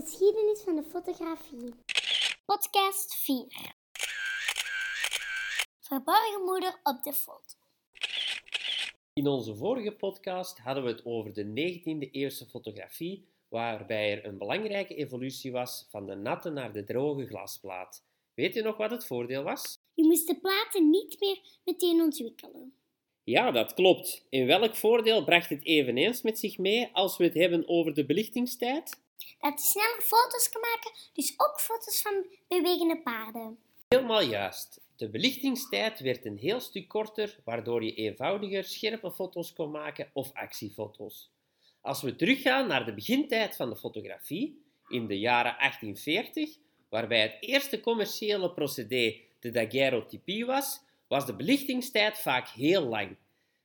Geschiedenis van de fotografie. Podcast 4. Verborgen moeder op de foto. In onze vorige podcast hadden we het over de 19e eeuwse fotografie, waarbij er een belangrijke evolutie was van de natte naar de droge glasplaat. Weet je nog wat het voordeel was? Je moest de platen niet meer meteen ontwikkelen. Ja, dat klopt. En welk voordeel bracht het eveneens met zich mee als we het hebben over de belichtingstijd? Dat je sneller foto's kan maken, dus ook foto's van bewegende paarden. Helemaal juist. De belichtingstijd werd een heel stuk korter, waardoor je eenvoudiger scherpe foto's kon maken of actiefoto's. Als we teruggaan naar de begintijd van de fotografie, in de jaren 1840, waarbij het eerste commerciële procedé de daguerreotypie was, was de belichtingstijd vaak heel lang.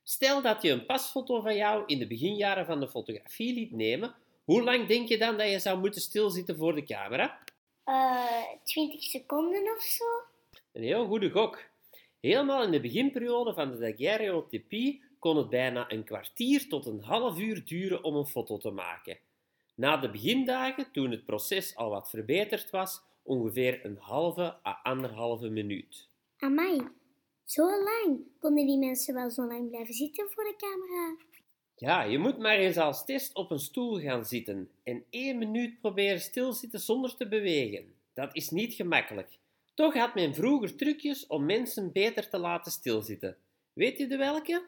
Stel dat je een pasfoto van jou in de beginjaren van de fotografie liet nemen, hoe lang denk je dan dat je zou moeten stilzitten voor de camera? Eh, 20 seconden of zo? Een heel goede gok. Helemaal in de beginperiode van de daguerreotypie kon het bijna een kwartier tot een half uur duren om een foto te maken. Na de begindagen, toen het proces al wat verbeterd was, ongeveer een halve à anderhalve minuut. Amai, zo lang. Konden die mensen wel zo lang blijven zitten voor de camera? Ja, je moet maar eens als test op een stoel gaan zitten en één minuut proberen stilzitten zonder te bewegen. Dat is niet gemakkelijk. Toch had men vroeger trucjes om mensen beter te laten stilzitten. Weet je de welke?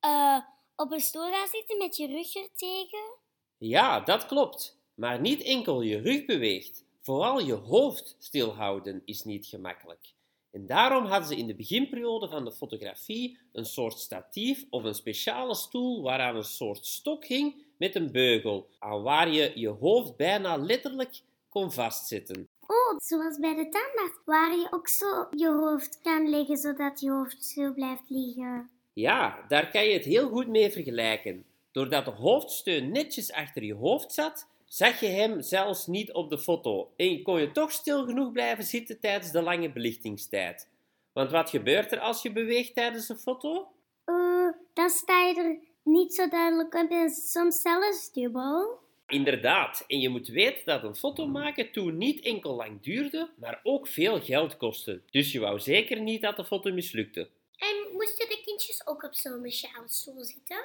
Eh, op een stoel gaan zitten met je rug er tegen? Ja, dat klopt. Maar niet enkel je rug beweegt. Vooral je hoofd stilhouden is niet gemakkelijk. En daarom hadden ze in de beginperiode van de fotografie een soort statief of een speciale stoel waaraan een soort stok hing met een beugel, aan waar je je hoofd bijna letterlijk kon vastzetten. Oh, zoals bij de tandarts, waar je ook zo je hoofd kan leggen zodat je hoofd stil blijft liggen. Ja, daar kan je het heel goed mee vergelijken. Doordat de hoofdsteun netjes achter je hoofd zat, zag je hem zelfs niet op de foto en kon je toch stil genoeg blijven zitten tijdens de lange belichtingstijd. Want wat gebeurt er als je beweegt tijdens een foto? Eh, dan sta je er niet zo duidelijk op en soms zelfs dubbel. Inderdaad, en je moet weten dat een foto maken toen niet enkel lang duurde, maar ook veel geld kostte. Dus je wou zeker niet dat de foto mislukte. En moesten de kindjes ook op zo'n speciale stoel zitten?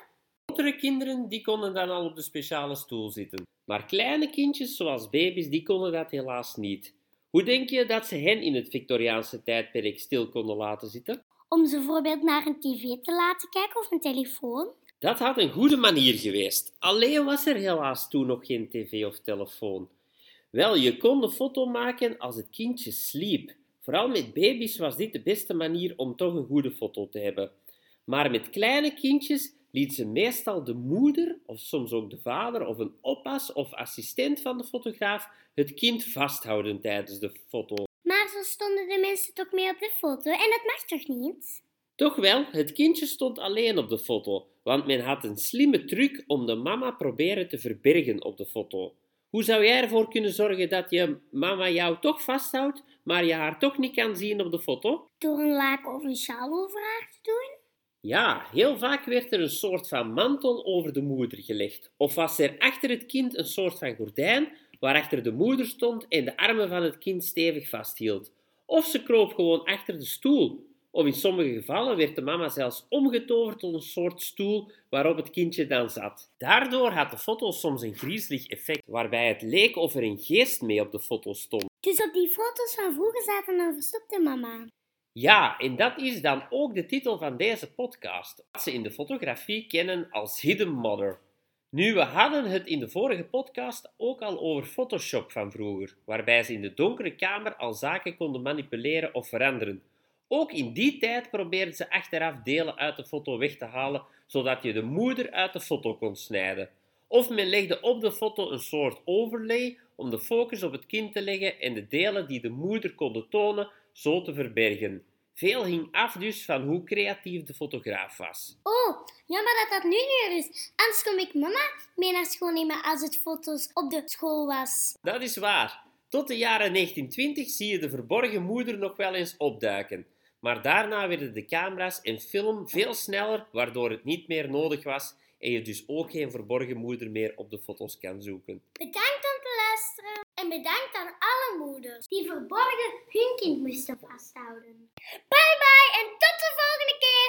Grotere kinderen die konden dan al op de speciale stoel zitten. Maar kleine kindjes, zoals baby's, die konden dat helaas niet. Hoe denk je dat ze hen in het Victoriaanse tijdperk stil konden laten zitten? Om ze bijvoorbeeld naar een tv te laten kijken of een telefoon? Dat had een goede manier geweest. Alleen was er helaas toen nog geen tv of telefoon. Wel, je kon de foto maken als het kindje sliep. Vooral met baby's was dit de beste manier om toch een goede foto te hebben. Maar met kleine kindjes liet ze meestal de moeder, of soms ook de vader, of een oppas of assistent van de fotograaf het kind vasthouden tijdens de foto. Maar zo stonden de mensen toch mee op de foto en dat mag toch niet? Toch wel, het kindje stond alleen op de foto, want men had een slimme truc om de mama proberen te verbergen op de foto. Hoe zou jij ervoor kunnen zorgen dat je mama jou toch vasthoudt, maar je haar toch niet kan zien op de foto? Door een laken of een sjaal over haar te doen? Ja, heel vaak werd er een soort van mantel over de moeder gelegd. Of was er achter het kind een soort van gordijn waarachter de moeder stond en de armen van het kind stevig vasthield. Of ze kroop gewoon achter de stoel. Of in sommige gevallen werd de mama zelfs omgetoverd tot een soort stoel waarop het kindje dan zat. Daardoor had de foto soms een griezelig effect, waarbij het leek of er een geest mee op de foto stond. Dus op die foto's van vroeger zaten een verstopte mama. Ja, en dat is dan ook de titel van deze podcast, wat ze in de fotografie kennen als Hidden Mother. Nu, we hadden het in de vorige podcast ook al over Photoshop van vroeger, waarbij ze in de donkere kamer al zaken konden manipuleren of veranderen. Ook in die tijd probeerden ze achteraf delen uit de foto weg te halen, zodat je de moeder uit de foto kon snijden. Of men legde op de foto een soort overlay om de focus op het kind te leggen en de delen die de moeder konden tonen zo te verbergen. Veel hing af dus van hoe creatief de fotograaf was. Oh, jammer dat dat nu niet is. Anders kom ik mama mee naar school nemen als het foto's op de school was. Dat is waar. Tot de jaren 1920 zie je de verborgen moeder nog wel eens opduiken. Maar daarna werden de camera's en film veel sneller, waardoor het niet meer nodig was en je dus ook geen verborgen moeder meer op de foto's kan zoeken. Bedankt en bedankt aan alle moeders die verborgen hun kind moesten vasthouden. Bye bye en tot de volgende keer!